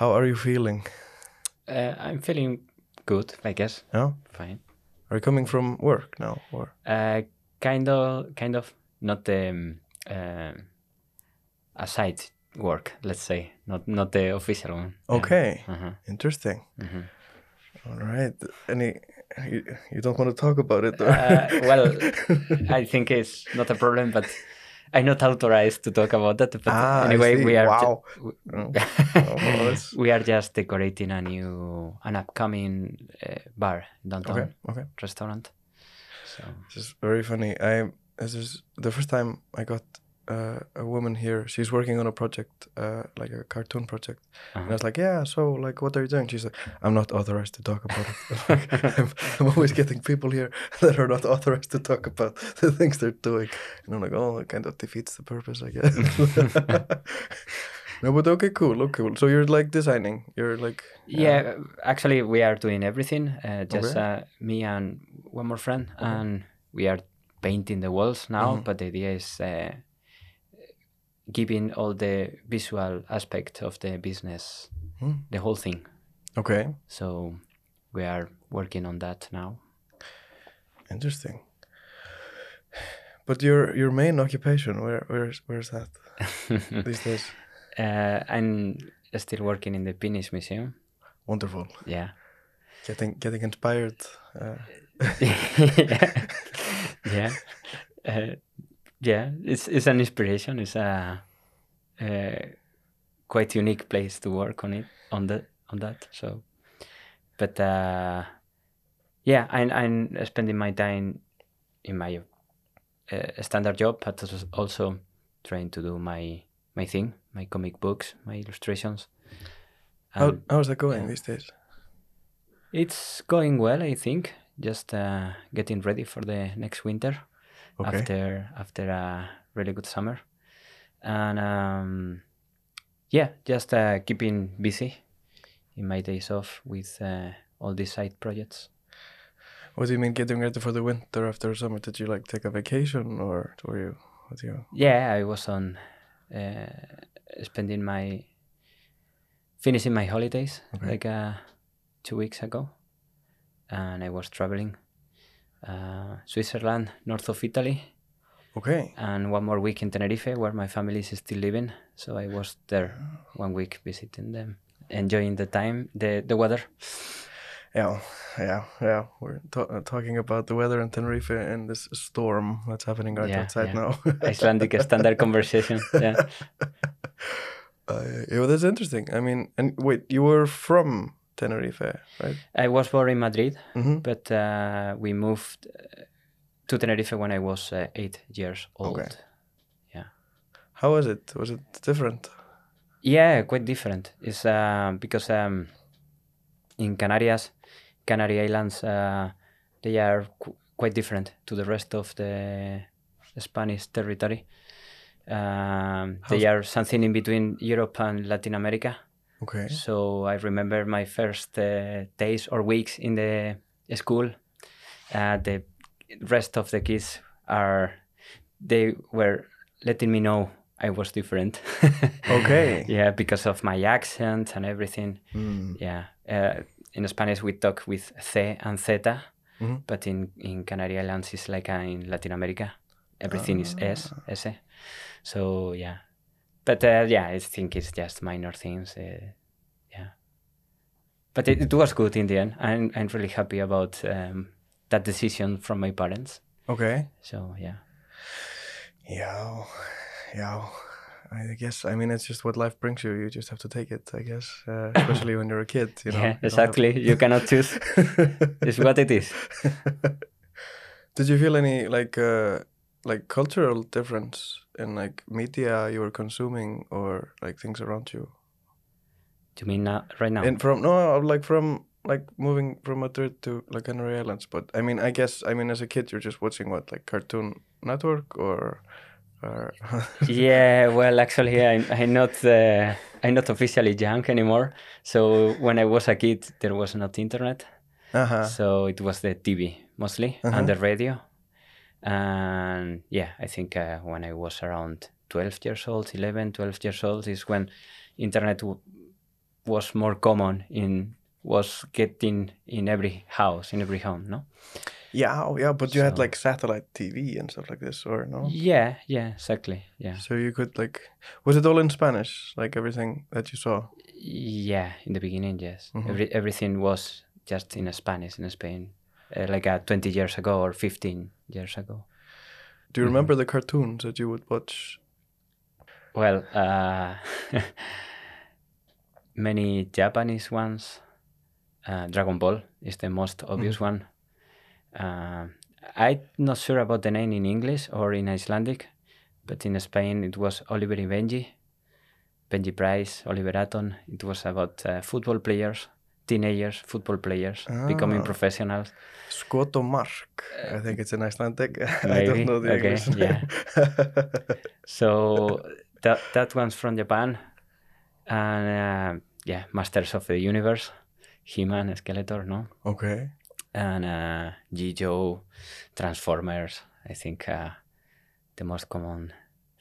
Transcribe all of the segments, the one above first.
How are you feeling? Uh, I'm feeling good, I guess. Yeah. Fine. Are you coming from work now, or Uh, kind of, kind of, not the um, uh, a side work, let's say, not not the official one. Yeah. okay? Uh-huh. Interesting. Mhm. All right. Any? You, you don't want to talk about it? Uh, well, I think it's not a problem, but I'm not authorized to talk about that. But Ah, anyway, we are Wow. Oh. We are just decorating a new, an upcoming uh, bar downtown okay. Okay. restaurant. So This is very funny. I this is the first time I got uh, a woman here. She's working on a project, uh, like a cartoon project. And I uh-huh. was like, "Yeah, so like, what are you doing?" She's like, "I'm not authorized to talk about it." Like, I'm, I'm always getting people here that are not authorized to talk about the things they're doing, and I'm like, "Oh, it kind of defeats the purpose, I guess." no, but okay, cool, okay, cool. So you're like designing. You're like, yeah, actually, we are doing everything. Uh, just Okay. uh, me and one more friend, and we are painting the walls now. Mhm. But the idea is uh, giving all the visual aspect of the business, Hmm. the whole thing. okay, So we are working on that now. interesting. But your your main occupation, where where's where's that these days? uh, I'm still working in the Finnish Museum. Wonderful. Yeah. Getting getting inspired. Uh, yeah. Uh, yeah, it's it's an inspiration. It's a, a quite unique place to work on it on the on that. So, but uh, yeah, I'm I'm spending my time in my uh, standard job, but als- also trying to do my my thing, my comic books, my illustrations. how how's that going these days? it's going well, I think. Just uh, getting ready for the next winter Okay. after after a really good summer, and um, yeah, just uh, keeping busy in my days off with uh, all these side projects. What do you mean getting ready for the winter after summer? Did you like take a vacation or were you? What you? Yeah, I was on uh, spending my finishing my holidays Okay. like uh, two weeks ago, and I was traveling uh, Switzerland, north of Italy, Okay. and one more week in Tenerife, where my family is still living. So I was there one week visiting them, enjoying the time, the the weather. Yeah, yeah, yeah. We're uh, talking about the weather in Tenerife and this storm that's happening right Yeah, outside yeah. now. Icelandic standard conversation. Yeah. Uh, yeah, well, that's interesting. I mean, and wait, you were from Tenerife, right? I was born in Madrid, Mm-hmm. but uh, we moved uh, to Tenerife when I was uh, eight years old. Okay. Yeah. How was it? Was it different? Yeah, quite different. It's uh, because um, in Canarias, Canary Islands, uh, they are qu- quite different to the rest of the Spanish territory. Um, they are something in between Europe and Latin America. Okay. So I remember my first uh, days or weeks in the school. Uh, the rest of the kids are they were letting me know I was different. Okay. yeah, because of my accent and everything. Mm. Yeah. Uh, in Spanish we talk with C and Zeta, Mhm. but in in Canary Islands it's like uh, in Latin America, everything is S S. So yeah, but uh, yeah, I think it's just minor things. Uh, yeah, but it, it was good in the end. I'm I'm really happy about um, that decision from my parents. Okay. So yeah, Yeah. Yeah. I guess. I mean, it's just what life brings you. You just have to take it. I guess, uh, especially when you're a kid. You know. yeah, you don't have- exactly. You cannot choose. it's what it is. Did you feel any like uh like cultural difference in like media you were consuming or like things around you? Do you mean now, right now? And from no, like from like moving from Madrid to like Canary Islands. But I mean, I guess I mean as a kid you're just watching what like Cartoon Network or yeah, well, actually, I'm, I'm not uh, I'm not officially young anymore. So when I was a kid, there was not internet, uh-huh. so it was the TV mostly Uh-huh. and the radio. And yeah, I think uh, when I was around 12 years old, 11, 12 years old, is when internet w- was more common in was getting in every house in every home no Yeah, oh, yeah, but you had like satellite TV and stuff like this, or no? yeah yeah exactly yeah So you could like, was it all in Spanish? Like everything that you saw? yeah in the beginning yes Mhm. Every, everything was just in spanish in spain uh, like uh, 20 years ago or 15 years ago. Do you Mhm. remember the cartoons that you would watch? well uh, many japanese ones. Uh, dragon ball is the most obvious one. Uh, i'm not sure about the name in english or in icelandic but in spain it was oliver y benji. Benji price oliver atom. It was about uh, football players teenagers football players becoming Ah. professionals Skot og Mark. I think it's in Icelandic. I don't know the okay, English. yeah. so that that one's from japan and uh, yeah masters of the universe he-man skeletor no okay. and uh, G.I. Joe, Transformers. I think uh, the most common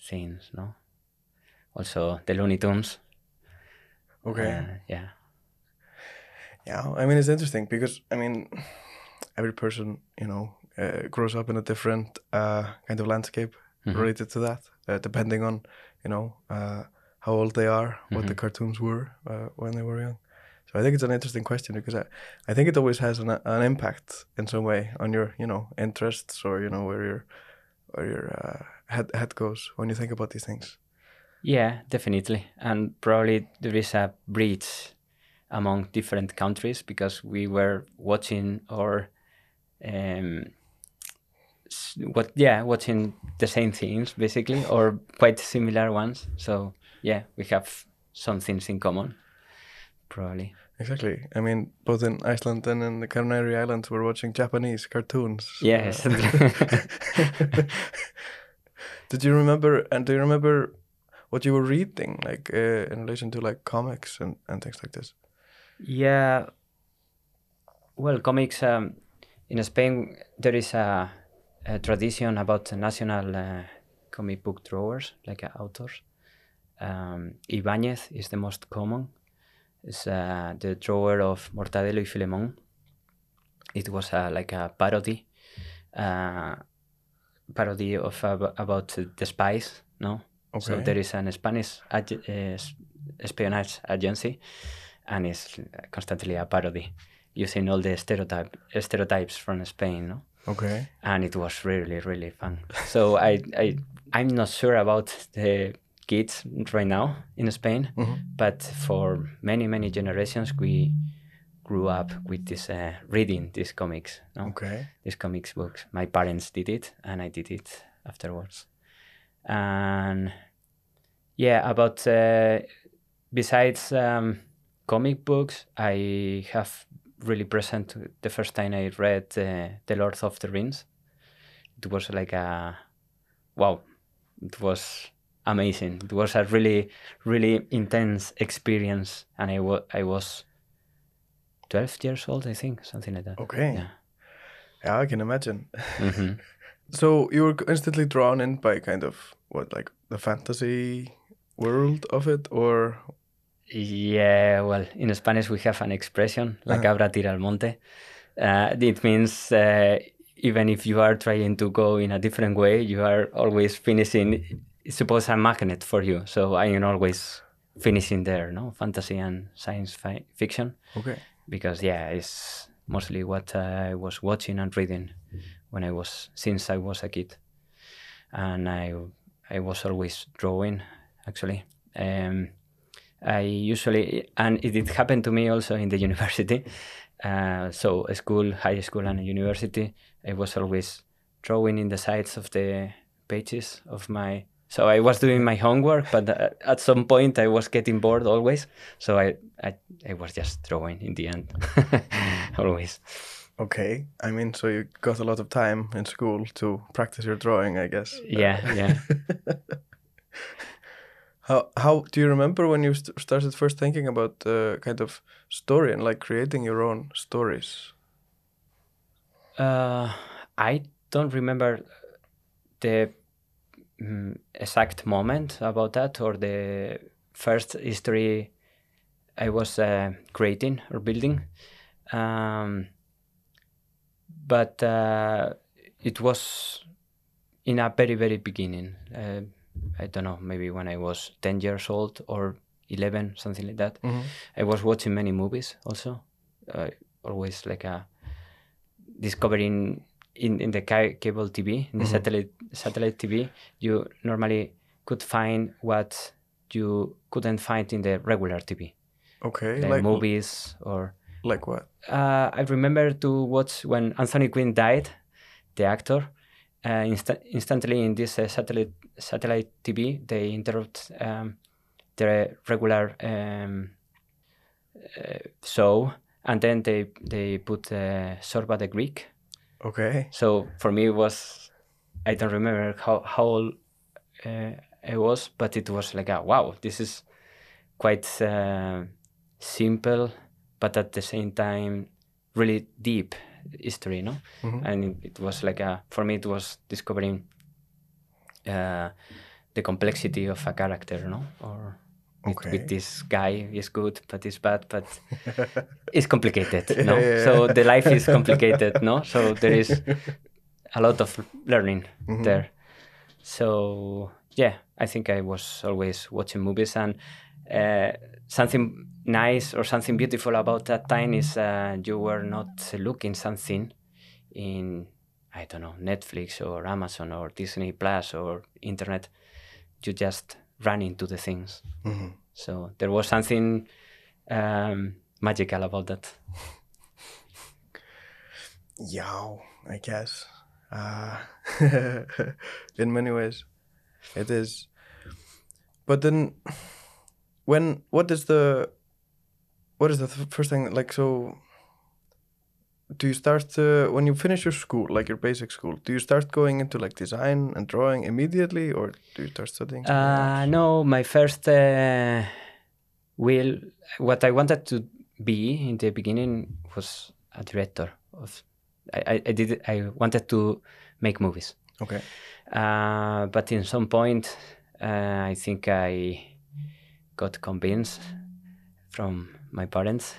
things, no. Also the Looney Tunes. Okay. uh, yeah. Yeah, I mean it's interesting because I mean every person you know uh, grows up in a different uh, kind of landscape Mhm. related to that, uh, depending on you know uh, how old they are, what the Mhm. cartoons were uh, when they were young. So I think it's an interesting question because I, I think it always has an, an impact in some way on your you know interests or you know where your where your uh, head head goes when you think about these things. Yeah, definitely. And probably there is a bridge among different countries because we were watching or um, what yeah watching the same things basically or quite similar ones. So yeah, we have some things in common. Probably. Exactly. I mean, both in Iceland and in the Canary Islands, we're watching Japanese cartoons. Yes. Uh, Did you remember? And do you remember what you were reading, like uh, in relation to like comics and, and things like this? Yeah. Well, comics um, in Spain there is a, a tradition about national uh, comic book drawers, like uh, authors. Um, Ibáñez is the most common. It's uh, the drawer of Mortadelo y Filemón. It was uh, like a parody, uh, parody of ab- about the spies. No, so there is an Spanish ag- uh, espionage agency, and it's constantly a parody, using all the stereotype stereotypes from Spain. No, Okay. and it was really really fun. So I I I'm not sure about the kids right now in Spain, Mhm. but for many many generations we grew up with this uh, reading these comics. No? Okay. these comics books. My parents did it, and I did it afterwards. And yeah, about uh, besides um, comic books, I have really present the first time I read uh, The Lord of the Rings. It was like a wow, it was amazing. It was a really, really intense experience, and I wa- I was twelve years old, I think, something like that. Okay. Yeah. Yeah, I can imagine. hmm So you were instantly drawn in by kind of what, like the fantasy world of it, or Yeah, well, in Spanish we have an expression, la Uh-huh. cabra tira al monte. Uh, it means uh, even if you are trying to go in a different way, you are always finishing. It's supposed a magnet for you, so I am always finishing there, no fantasy and science fi- fiction, okay. because yeah, it's mostly what I was watching and reading when I was since I was a kid, and I I was always drawing actually. Um, I usually, and it did happen to me also in the university. Uh, so, school, high school, and university, I was always drawing in the sides of the pages of my. So I was doing my homework, but uh, at some point I was getting bored always. So I, I, I was just drawing in the end, always. Okay. I mean, so you got a lot of time in school to practice your drawing, I guess. Yeah, yeah. How how do you remember when you st- started first thinking about uh, kind of story and like creating your own stories? Uh, I don't remember the mm, exact moment about that or the first history I was uh, creating or building. Um, but uh, it was in a very very beginning. Uh, I don't know, maybe when I was ten years old or eleven, something like that. Mhm. I was watching many movies also. Uh, always like a discovering in, in the ca- cable TV, in the Mhm. satellite satellite TV, you normally could find what you couldn't find in the regular TV, Okay, like, like movies or. like what? Uh, I remember to watch when Anthony Quinn died, the actor. Uh, insta- instantly in this uh, satellite satellite TV, they interrupt um, the regular um, uh, show, and then they they put uh, Zorba the Greek. Okay. So for me, it was I don't remember how how old uh, I was, but it was like a wow, this is quite uh, simple, but at the same time really deep history, no? Mhm. And it, it was like a for me, it was discovering uh, the complexity of a character, no? Or with, Okay. with this guy is good, but is bad, but it's complicated, no? Yeah, yeah, So the life is complicated, no? So there is a lot of learning Mhm. there. So yeah, I think I was always watching movies and uh, something nice or something beautiful about that time is uh, you were not looking something in I don't know Netflix or Amazon or Disney Plus or internet. You just run into the things. Mhm. So there was something um, magical about that. Yeah, I guess. Uh, in many ways, it is. But then, when what is the what is the th- first thing like? So, do you start when you finish your school, like your basic school? Do you start going into like design and drawing immediately, or do you start studying? Uh, no, my first uh, will, what I wanted to be in the beginning was a director of. I, I, I did. I wanted to make movies, Okay. uh, but in some point, uh, I think I got convinced from my parents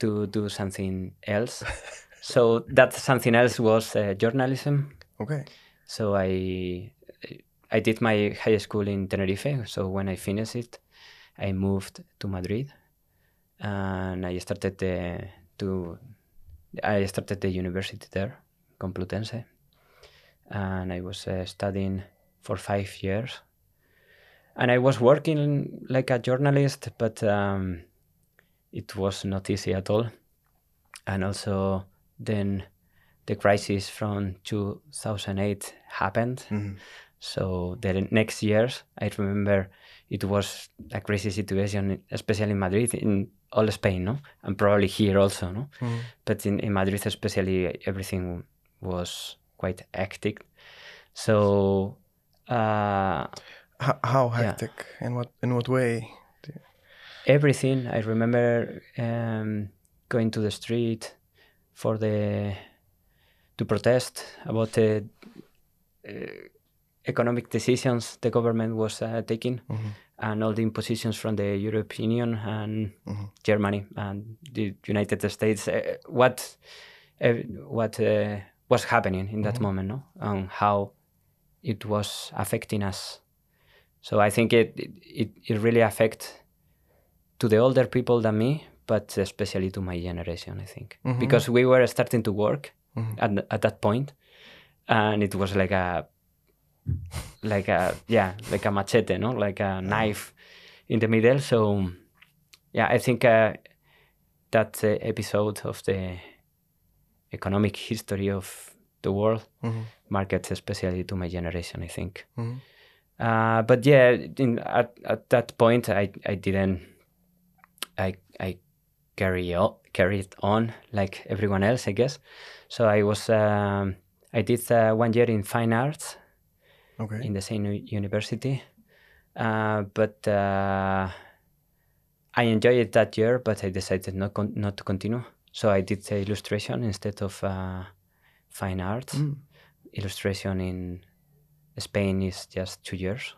to do something else. so that something else was uh, journalism. Okay. So I I did my high school in Tenerife. So when I finished it, I moved to Madrid, and I started the to I started the university there, Complutense, and I was uh, studying for five years. And I was working like a journalist, but um, it was not easy at all. And also, then the crisis from 2008 happened. Mhm. So the next years, I remember it was a crazy situation, especially in Madrid, in all Spain, no, and probably here also, no. Mhm. But in, in Madrid, especially, everything was quite hectic. So, uh, how Yeah. hectic? In what in what way? Everything. I remember um, going to the street for the to protest about the uh, economic decisions the government was uh, taking Mhm. and all the impositions from the European Union and Mhm. Germany and the United States. Uh, what uh, what uh, was happening in that Mhm. moment, no, and how it was affecting us. So I think it it, it really affect to the older people than me, but especially to my generation. I think Mhm. because we were starting to work Mhm. at at that point, and it was like a like a yeah like a machete, no, like a knife in the middle. So yeah, I think uh, that uh, episode of the economic history of the world Mhm. markets especially to my generation. I think. Mhm. Uh, but yeah, in, at at that point, I I didn't. I I carry on, carried on like everyone else, I guess. So I was um, I did uh, one year in fine arts Okay. in the same university, uh, but uh, I enjoyed it that year. But I decided not con- not to continue. So I did illustration instead of uh, fine arts Mm. illustration in Spain is just two years.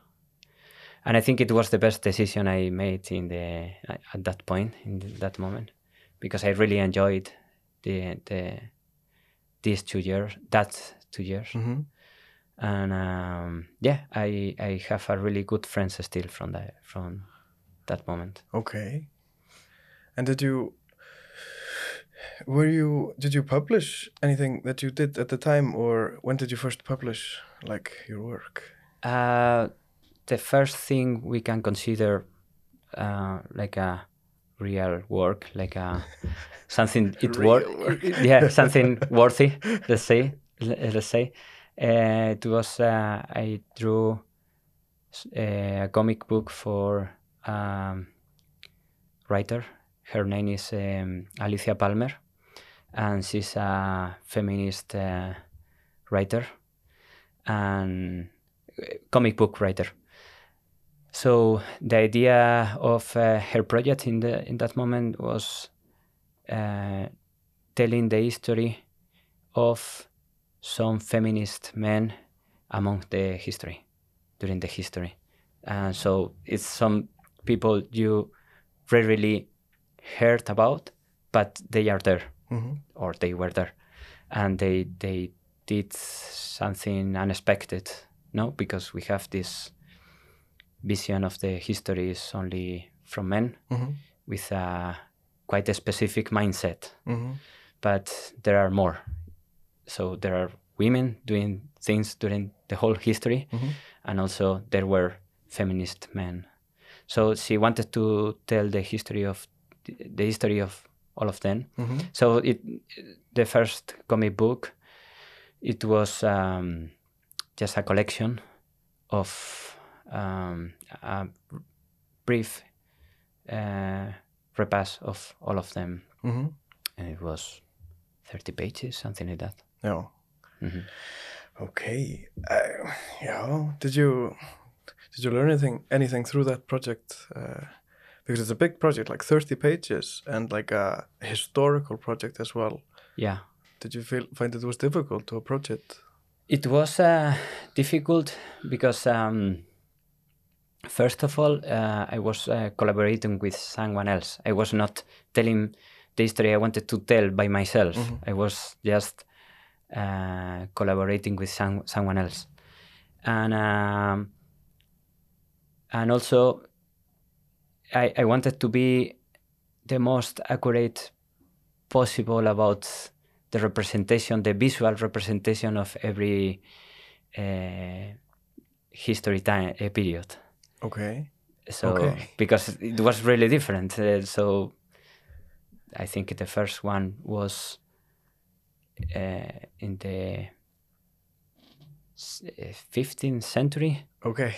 And I think it was the best decision I made in the at that point in the, that moment because I really enjoyed the the these two years that two years hmm and um, yeah I I have a really good friends still from that from that moment Okay. And did you were you did you publish anything that you did at the time or when did you first publish like your work? uh, the first thing we can consider uh, like a real work like a something it Real work. yeah something worthy let's say let's say. Uh, it was uh, i drew s- a comic book for um, writer. Her name is um, alicia palmer and she's a feminist uh, writer and uh, comic book writer so the idea of uh, her project in the in that moment was uh, telling the history of some feminist men among the history during the history. And so it's some people you rarely heard about but they are there. Hmm or they were there. And they they did something unexpected no? Because we have this vision of the history is only from men hmm with a quite a specific mindset. Hmm but there are more. So there are women doing things during the whole history Mhm. and also there were feminist men. So she wanted to tell the history of the history of all of them. Hmm so it the first comic book it was um, just a collection of um, a brief uh, repass of all of them hmm and it was 30 pages something like that Yeah. Mhm. Okay. Uh, yeah. Did you did you learn anything anything through that project? Uh, because it's a big project, like thirty pages, and like a historical project as well. yeah Did you feel find it was difficult to approach it? it was uh, difficult because um, first of all uh, i was uh, collaborating with someone else. I was not telling the history i wanted to tell by myself. I was just uh, collaborating with some, someone else. And um, and also I, I wanted to be the most accurate possible about the representation, the visual representation of every uh, history time uh, period. Okay. So Okay. because it was really different. Uh, so I think the first one was uh, in the uh, 15th century, Okay.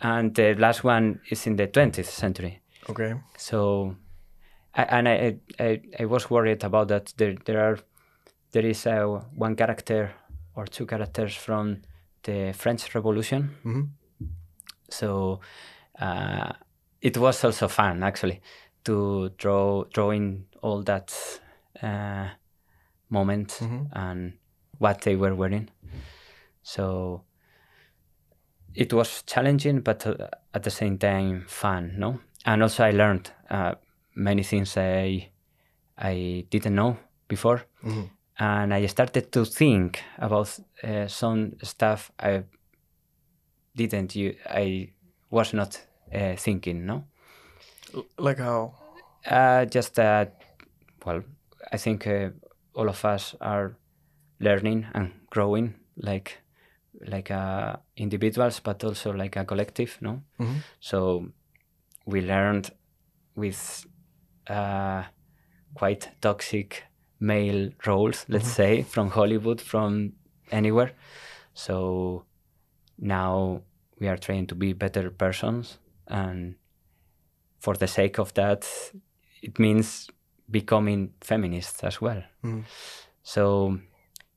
and the last one is in the 20th century. Okay. So, I, and I, I I was worried about that. There there are there is uh, one character or two characters from the French Revolution. hmm So, uh, it was also fun actually to draw drawing all that uh, moment Mhm. and what they were wearing. So it was challenging, but uh, at the same time fun, no? And also I learned uh, many things I I didn't know before, hmm and I started to think about uh, some stuff I didn't. You, I was not uh, thinking, no. Like how? Uh, just that, well, I think uh, all of us are learning and growing, like like uh, individuals, but also like a collective, no. hmm So we learned with uh, quite toxic male roles, let's say, from Hollywood, from anywhere. So now we are trying to be better persons, and for the sake of that, it means becoming feminists as well. Mhm. So,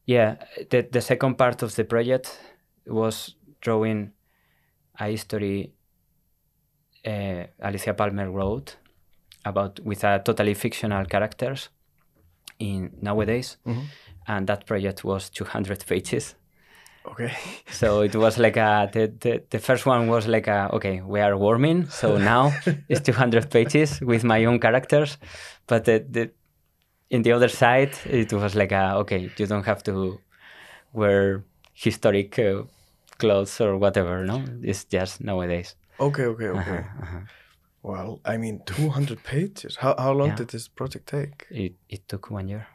yeah, the, the second part of the project was drawing a history uh, Alicia Palmer wrote about with a totally fictional characters in nowadays, Mhm. and that project was 200 pages. Okay. So it was like a the, the, the first one was like a okay we are warming so now it's 200 pages with my own characters, but the, the in the other side it was like a okay you don't have to wear historic uh, clothes or whatever no it's just nowadays. Okay. Okay. Okay. Uh-huh, uh-huh. Well, I mean, 200 pages. How how long Yeah. did this project take? It it took one year.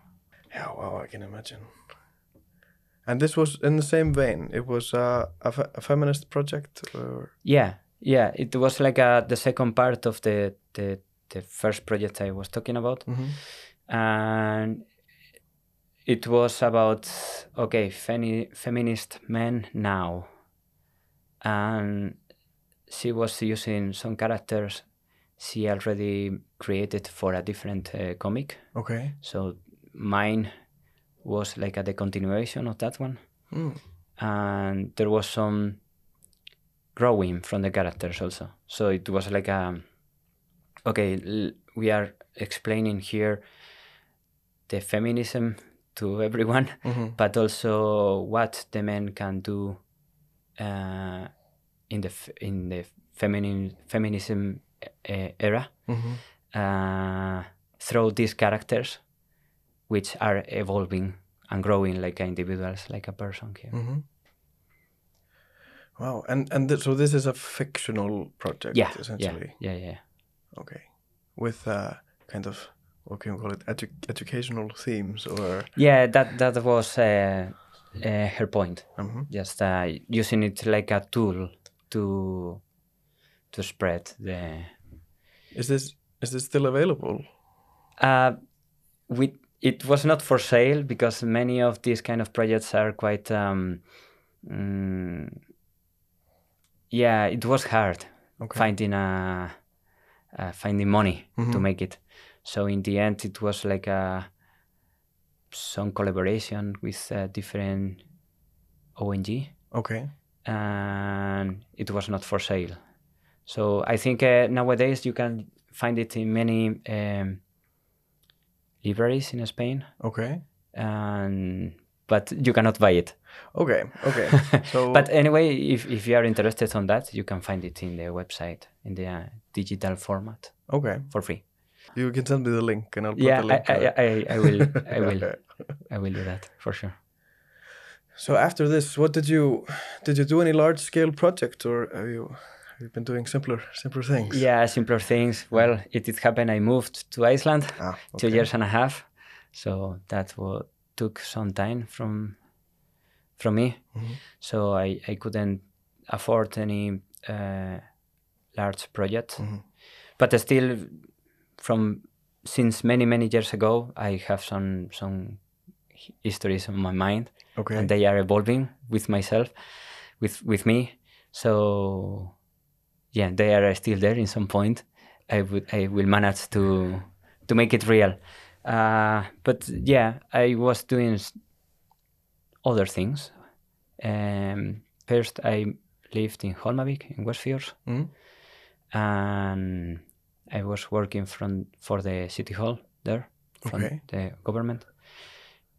Yeah. Wow. I can imagine. And this was in the same vein. It was uh, a, fe- a feminist project, or Yeah, yeah. It was like uh, the second part of the, the the first project I was talking about, Mhm. and it was about okay, femi- feminist men now, and she was using some characters she already created for a different uh, comic. okay. So mine was like a the continuation of that one Mm. and there was some growing from the characters also. So it was like a okay, l- we are explaining here the feminism to everyone, Mhm. but also what the men can do uh, in the f- in the feminine feminism era Mhm. uh, through these characters, which are evolving and growing like individuals, like a person here. Mhm. Wow. And and th- so this is a fictional project, yeah, essentially. Yeah, yeah, yeah. Okay. With uh, kind of what can we call it? Edu- educational themes, or Yeah, that that was uh, uh, her point. Mhm. Just uh, using it like a tool to to spread the. is this is this still available? Uh, we it was not for sale because many of these kind of projects are quite. Um, mm, yeah, it was hard Okay. finding a uh, finding money to Mhm. make it. So in the end, it was like a some collaboration with uh, different ONG, Okay. and it was not for sale. So I think uh, nowadays you can find it in many um, libraries in Spain, Okay. and but you cannot buy it. Okay. Okay. So but anyway, if, if you are interested on that, you can find it in the website in the uh, digital format okay. for free. You can send me the link, and I'll put yeah, the link. uh, I, I, I will, I will, I will do that for sure. So after this, what did you did you do any large scale project, or have you have been doing simpler simpler things? Yeah, simpler things. Well, it did happen. I moved to Iceland Ah, two years and a half, so that took some time from from me. Mhm. So I, I couldn't afford any uh, large project, Mhm. but still, from since many many years ago, I have some some hi- histories on my mind, Okay. and they are evolving with myself, with with me. So yeah, they are still there in some point. I would I will manage to to make it real. Uh, but yeah, I was doing other things. Um, first, I lived in Holmavik in Westfjords, Mhm. and I was working from for the city hall there, from Okay. the government,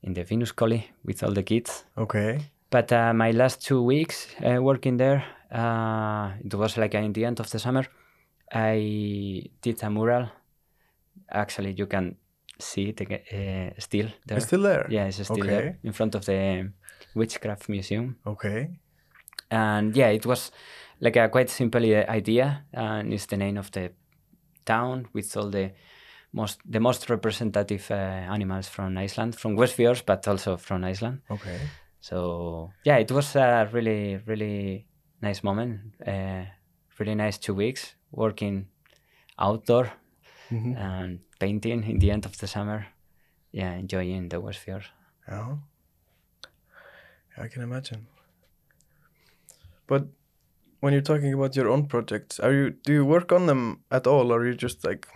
in the Vinnuskóli with all the kids. Okay. But uh, my last two weeks uh, working there, uh, it was like in the end of the summer. I did a mural. Actually, you can see it uh, still there. It's still there. yeah, it's still Okay. there in front of the Witchcraft Museum. Okay. And yeah, it was like a quite simple idea, and it's the name of the town with all the most the most representative uh, animals from Iceland, from Westfjords, but also from Iceland. Okay. So yeah, it was a really really nice moment. Uh, really nice two weeks working outdoor Mhm. and painting in the end of the summer. Yeah, enjoying the Westfjords. Yeah. I can imagine. But when you're talking about your own projects, are you do you work on them at all, or are you just like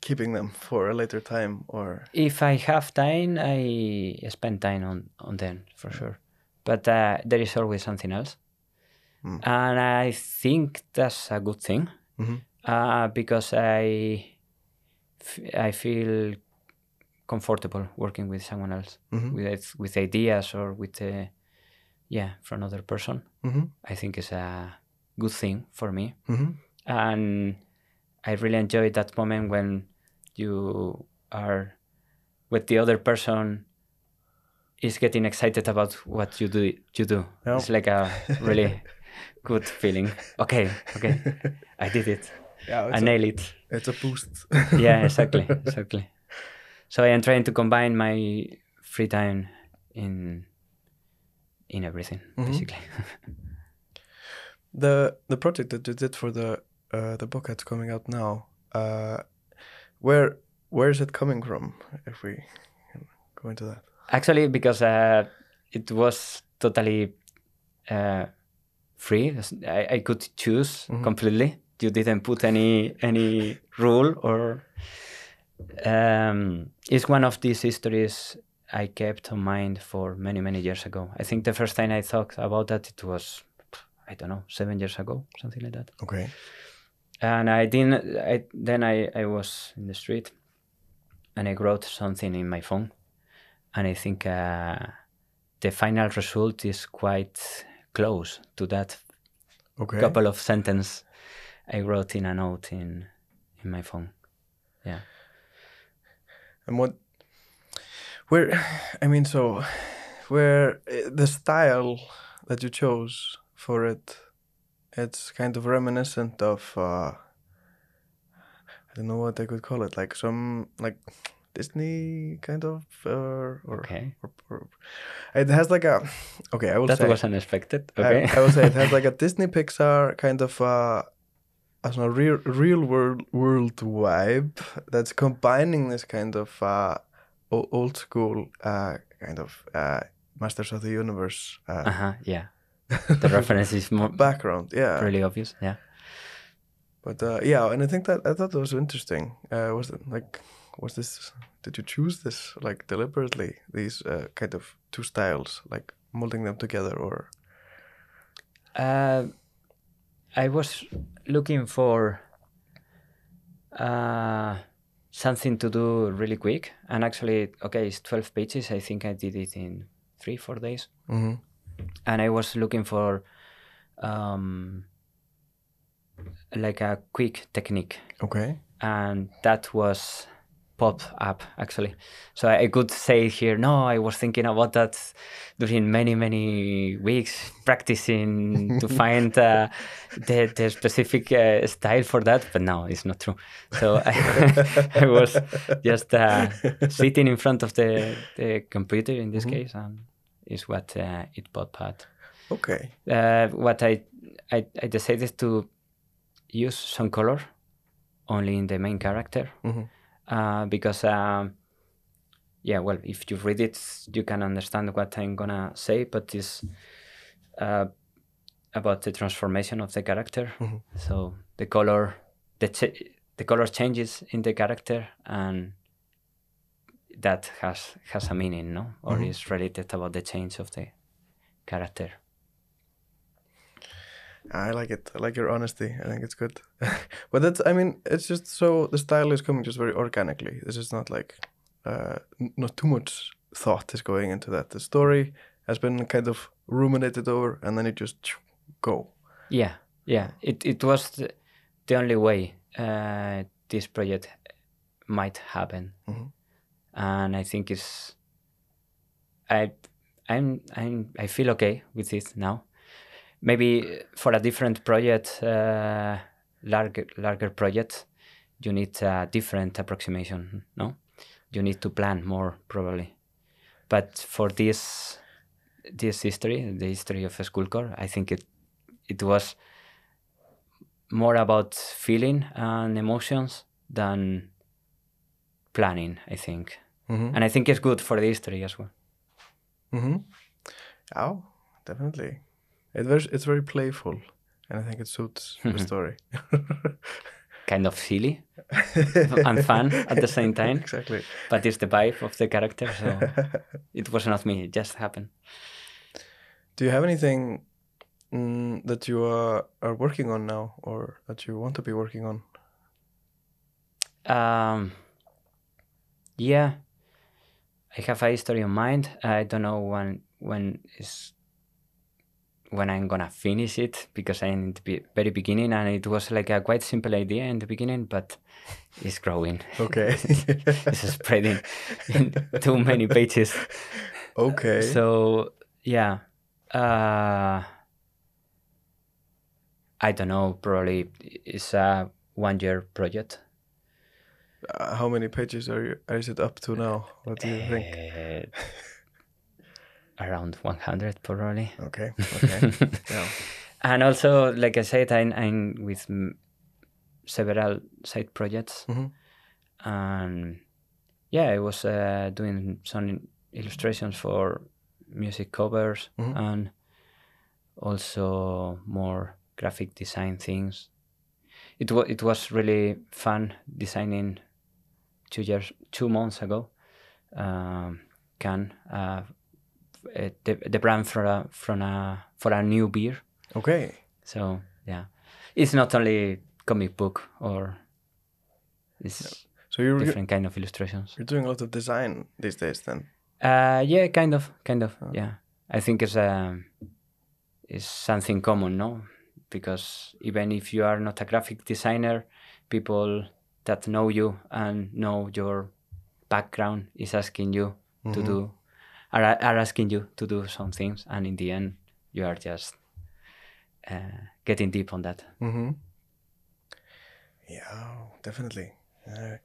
keeping them for a later time, or If I have time, I spend time on on them for sure. But uh, there is always something else, Mm. and I think that's a good thing Mhm. uh, because I f- I feel comfortable working with someone else Mhm. with with ideas or with uh, yeah for another person Mm-hmm. i think is a good thing for me Mm-hmm. and i really enjoy that moment when you are with the other person is getting excited about what you do you do Yeah. it's like a really good feeling okay okay i did it Yeah, i nailed it it's a boost. yeah exactly exactly so i am trying to combine my free time in in everything Mhm. basically the the project that you did for the uh, the book that's coming out now. Uh, where where is it coming from? If we go into that. Actually because uh, it was totally uh, free I, I could choose Mhm. completely you didn't put any any rule or um, it's one of these histories i kept in mind for many many years ago i think the first time i thought about that it was i don't know seven years ago something like that Okay. and I didn't. I, then I, I was in the street, and I wrote something in my phone, and I think uh, the final result is quite close to that Okay. couple of sentence I wrote in a note in in my phone. Yeah. And what? Where? I mean, so where uh, the style that you chose for it, it's kind of reminiscent of. Uh, I don't know what I could call it, like some like Disney kind of, uh, or, Okay. or, or it has like a. Okay, I will That say. was unexpected. I- Okay. I, will say it has like a Disney Pixar kind of uh, as a real real world world vibe that's combining this kind of uh, o- old school uh, kind of uh, Masters of the Universe uh, uh huh. Yeah. The reference is more background. Yeah, really obvious. Yeah. but uh, yeah, and I think that I thought that was interesting. Uh, was it like was this? Did you choose this like deliberately? These uh, kind of two styles, like molding them together, or Uh, I was looking for uh, something to do really quick, and actually, okay, it's twelve pages. I think I did it in three, four days, mm-hmm. and I was looking for um, like a quick technique, okay, and that was pop up actually. So I could say here, no, I was thinking about that during many many weeks practicing to find uh, the the specific uh, style for that, but no, it's not true. So I, I was just uh, sitting in front of the the computer in this Mhm. case, and is what uh, it popped out okay, uh, what I, I I decided to use some color only in the main character hmm uh, because um, yeah well if you read it you can understand what I'm gonna say but it's uh, about the transformation of the character Mhm. so the color the ch- the color changes in the character and that has has a meaning no or Mhm. is related about the change of the character I like it. I like your honesty. I think it's good. but that's, I mean, it's just so the style is coming just very organically. This is not like, uh, not too much thought is going into that. The story has been kind of ruminated over and then it just go. Yeah, yeah. It it was the, the only way uh, this project might happen, Mhm. and I think it's. I, I'm I'm I feel okay with it now. Maybe for a different project, uh, larger larger project, you need a different approximation. No, you need to plan more probably. But for this this history, the history of Skullcore, I think it it was more about feeling and emotions than planning i think Mm-hmm. and i think it's good for the history as well Mm-hmm. Oh, definitely. It was, it's very playful and I think it suits the story. kind of silly and fun at the same time exactly. but it's the vibe of the character so it was not me it just happened Do you have anything mm, that you are, are working on now or that you want to be working on? um yeah i have a history in mind i don't know when when is when I'm gonna finish it because I'm in the be- very beginning and it was like a quite simple idea in the beginning, but it's growing. Okay. it's spreading in too many pages. okay. So yeah, uh, I don't know. Probably it's a one-year project. Uh, how many pages are you? Is it up to now? What do you think? Around 100 probably. Okay. Okay. yeah. And also, like I said, I'm, I'm with m- several side projects, Mhm. and yeah, I was uh, doing some illustrations for music covers Mhm. and also more graphic design things. It was it was really fun designing two years two months ago. Um, can uh, uh, the the brand for a from a for a new beer. Okay. So yeah, it's not only comic book or it's So you're different kind of illustrations. you're doing a lot of design these days then. Uh, yeah, kind of, kind of. Oh. Yeah, I think it's um, it's something common, no? Because even if you are not a graphic designer, people that know you and know your background is asking you to Mhm. do are, are asking you to do some things, and in the end, you are just uh, getting deep on that. Mm-hmm. Yeah, definitely. Uh,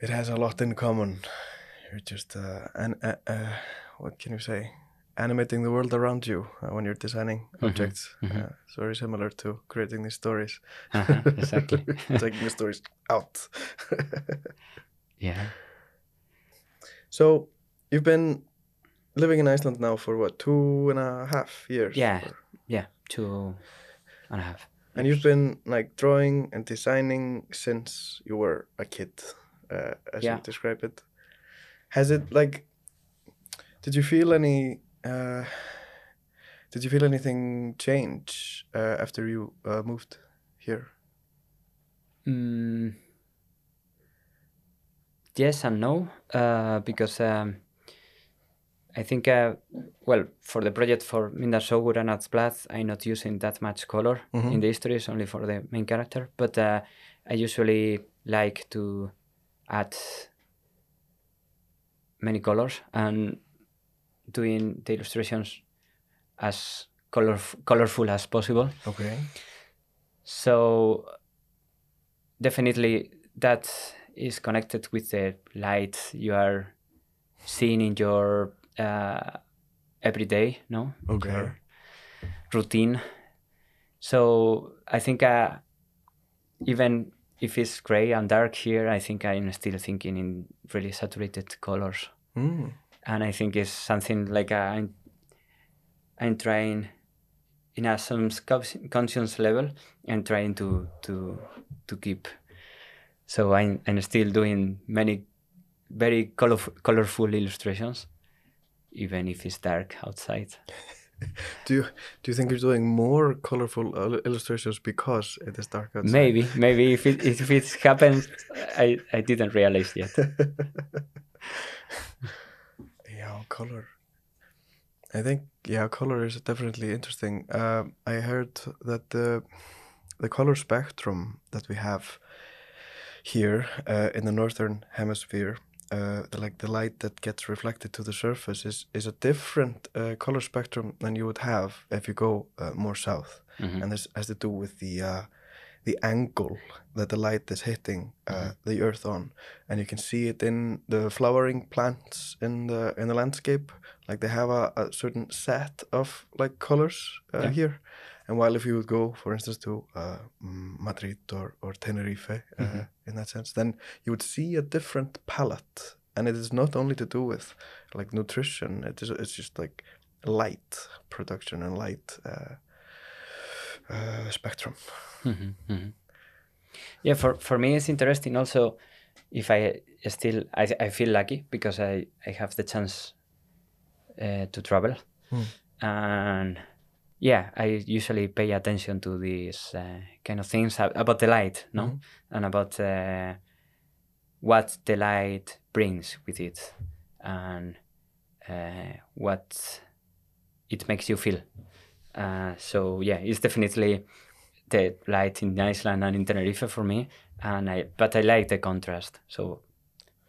it has a lot in common. You're just uh, an, uh, uh, what can you say? Animating the world around you uh, when you're designing objects. mhm. Uh, it's very similar to creating these stories. Uh-huh, exactly. Taking the stories out. yeah. so you've been living in Iceland now for what two and a half years? Yeah. or- Yeah, two and a half. And you've been like drawing and designing since you were a kid, uh, as Yeah. you describe it. Has it like? Did you feel any? Uh, did you feel anything change uh, after you uh, moved here? Mm, yes and no, uh, because um, I think, uh, well, for the project for Minda Sogur and Atsblad, I'm not using that much color Mhm. in the history, histories, only for the main character. But uh, I usually like to add many colors and doing the illustrations as color colorful as possible. Okay. So definitely that is connected with the light you are seeing in your uh, everyday, no? Okay. Routine. So I think uh, even if it's gray and dark here, I think I'm still thinking in really saturated colors, Mm. and I think it's something like uh, I'm I'm trying in a some conscious level and trying to to to keep. So I'm I'm still doing many very colorful colorful illustrations, even if it's dark outside. Do you do you think you're doing more colorful illustrations because it is dark outside? Maybe maybe if it if it happens, I I didn't realize yet. yeah, color. I think yeah, color is definitely interesting. Uh, I heard that the the color spectrum that we have here uh, in the northern hemisphere, uh, the, like the light that gets reflected to the surface, is is a different uh, color spectrum than you would have if you go uh, more south, Mhm. and this has to do with the uh, the angle that the light is hitting uh, the earth on, and you can see it in the flowering plants in the in the landscape. Like they have a, a certain set of like colors uh, Yeah. here, and while if you would go, for instance, to uh, mm, Madrid or or Tenerife, uh, Mhm. In that sense, then you would see a different palette, and it is not only to do with like nutrition. It is it's just like light production and light uh, uh, spectrum. Mhm, mhm. Yeah, for for me it's interesting also if I still I I feel lucky because I I have the chance uh, to travel Hmm. and yeah I usually pay attention to these uh, kind of things about the light, no, Mhm. and about uh, what the light brings with it and uh, what it makes you feel. Uh, so yeah, it's definitely the light in Iceland and in Tenerife for me. And I, but I like the contrast. So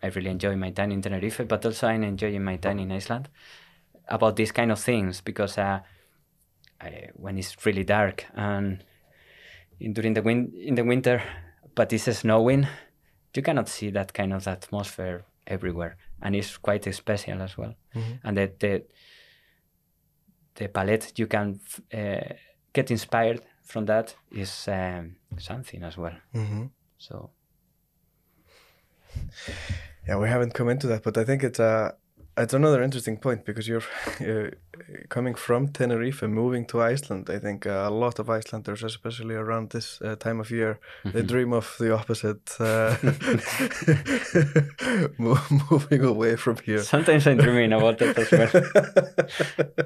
I really enjoy my time in Tenerife, but also I'm enjoying my time in Iceland about these kind of things because uh, I, when it's really dark and in, during the win- in the winter, but it's snowing, you cannot see that kind of atmosphere everywhere, and it's quite special as well. And the, the the palette you can uh, get inspired from that is um, something as well. hmm So Yeah, we haven't come into that, but I think it's a it's another interesting point because you're uh, coming from Tenerife, and moving to Iceland. I think uh, a lot of Icelanders, especially around this uh, time of year, they dream of the opposite, uh, moving away from here. sometimes I'm dreaming about it as well.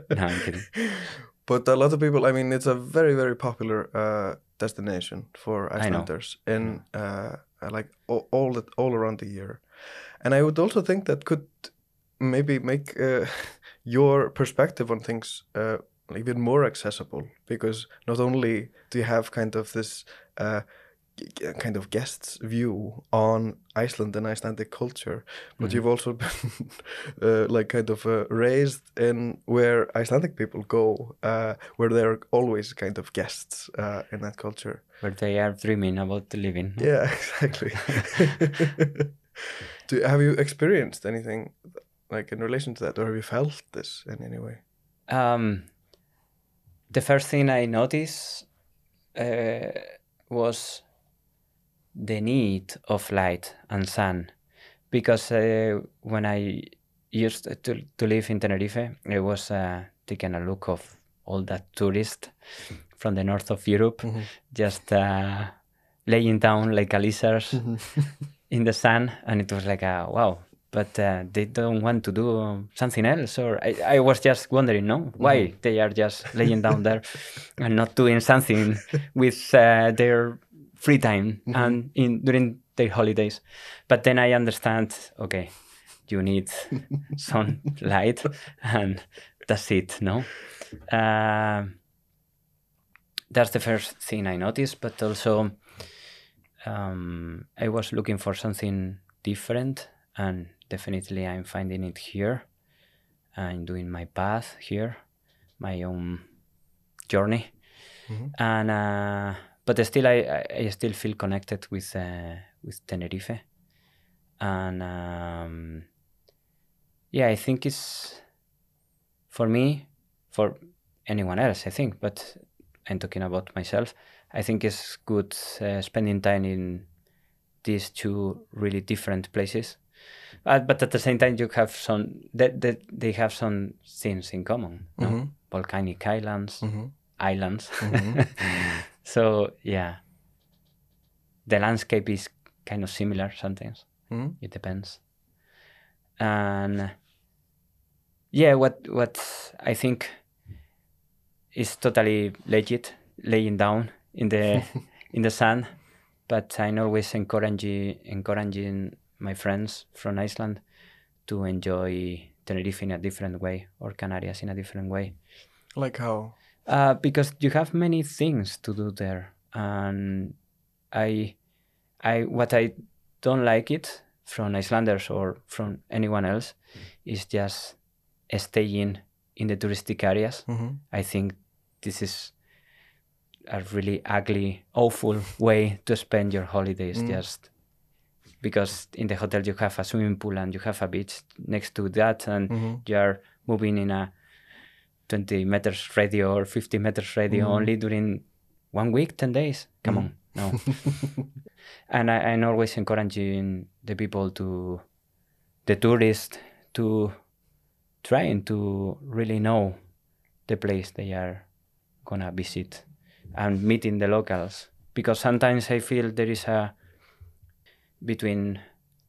no, I'm kidding. But a lot of people, I mean, it's a very, very popular uh, destination for. Icelanders in uh, uh, like all all, the, all around the year. And I would also think that could maybe make uh, your perspective on things uh, even more accessible because not only do you have kind of this uh, kind of guest's view on Iceland and Icelandic culture, but you've also been uh, like kind of uh, raised in where Icelandic people go, uh, where they're always kind of guests uh, in that culture. Where they are dreaming about living. Yeah, exactly. Do, have you experienced anything like in relation to that, or have you felt this in any way? Um, the first thing I noticed uh, was the need of light and sun, because uh, when I used to to live in Tenerife, I was uh, taking a look of all that tourists from the north of Europe, just uh, laying down like a lizard in the sun, and it was like, a, wow. But uh, they don't want to do something else, or I, I was just wondering, no, why they are just laying down there and not doing something with uh, their free time and in during their holidays. But then I understand, okay, you need some light, and that's it, no. Um that's the first thing I noticed, but also um, I was looking for something different, and definitely I'm finding it here. I'm doing my path here, my own journey, and uh, but still I, I I still feel connected with uh, with Tenerife, and um, yeah, I think it's for me, for anyone else, I think, but I'm talking about myself. I think it's good uh, spending time in these two really different places. Uh, but at the same time, you have some that they, they have some things in common. No? Volcanic islands, islands. so yeah, the landscape is kind of similar sometimes. Mhm. It depends. And yeah, what what I think is totally legit, laying down in the in the sun. But I'm always encouraging encouraging my friends from Iceland to enjoy Tenerife in a different way or Canarias in a different way. Like how? Uh, because you have many things to do there, and I, I what I don't like it from Icelanders or from anyone else is just staying in the touristic areas. Mhm. I think this is a really ugly, awful way to spend your holidays. Just because in the hotel you have a swimming pool and you have a beach next to that, and mm-hmm. you are moving in a 20 meters radio or 50 meters radio mm-hmm. only during one week, 10 days. Come on, mm-hmm. no. and I, I'm always encouraging the people to, the tourists, to trying to really know the place they are gonna visit and meeting the locals because sometimes I feel there is a between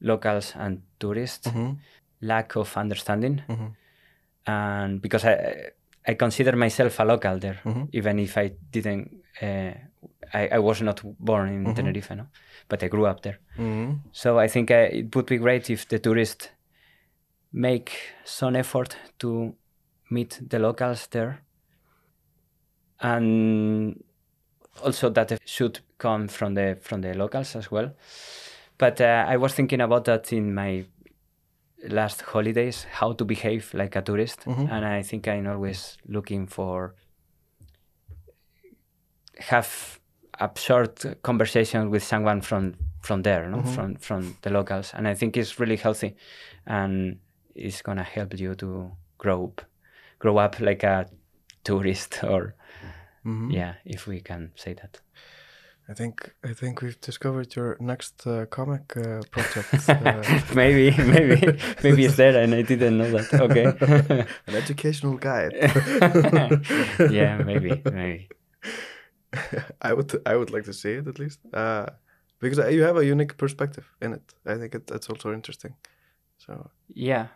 locals and tourists lack of understanding. And because I I consider myself a local there even if I didn't uh, I, I was not born in Tenerife no? But I grew up there. Mhm. so I think uh, it would be great if the tourists make some effort to meet the locals there. And also that should come from the from the locals as well. But uh, I was thinking about that in my last holidays, how to behave like a tourist, Mhm. and I think I'm always looking for have a short conversation with someone from from there, no? Mhm. from from the locals, and I think it's really healthy, and it's gonna help you to grow up, grow up like a tourist, or Mhm. yeah, if we can say that. I think I think we've discovered your next uh, comic uh, project. Uh, maybe, maybe, maybe it's there, and I didn't know that. Okay. an educational guide. yeah, maybe, maybe. I would I would like to see it at least, uh, because you have a unique perspective in it. I think it, that's also interesting. So Yeah,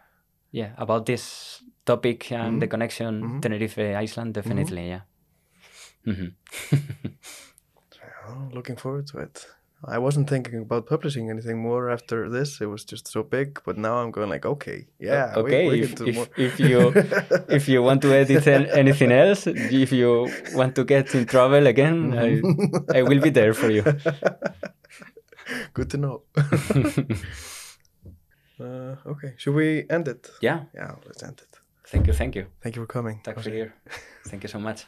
yeah. About this topic and the Mhm. connection Mhm. Tenerife Iceland, definitely, yeah. hmm oh, looking forward to it. I wasn't thinking about publishing anything more after this. It was just so big, but now I'm going like, okay, yeah, okay, we, if, can do if, more. if you if you want to edit anything else, if you want to get in trouble again, I, I will be there for you. Good to know. uh, okay, should we end it? Yeah. Yeah, let's end it. Thank you, thank you. Thank you for coming. Tack för Jose. er. Thank you so much.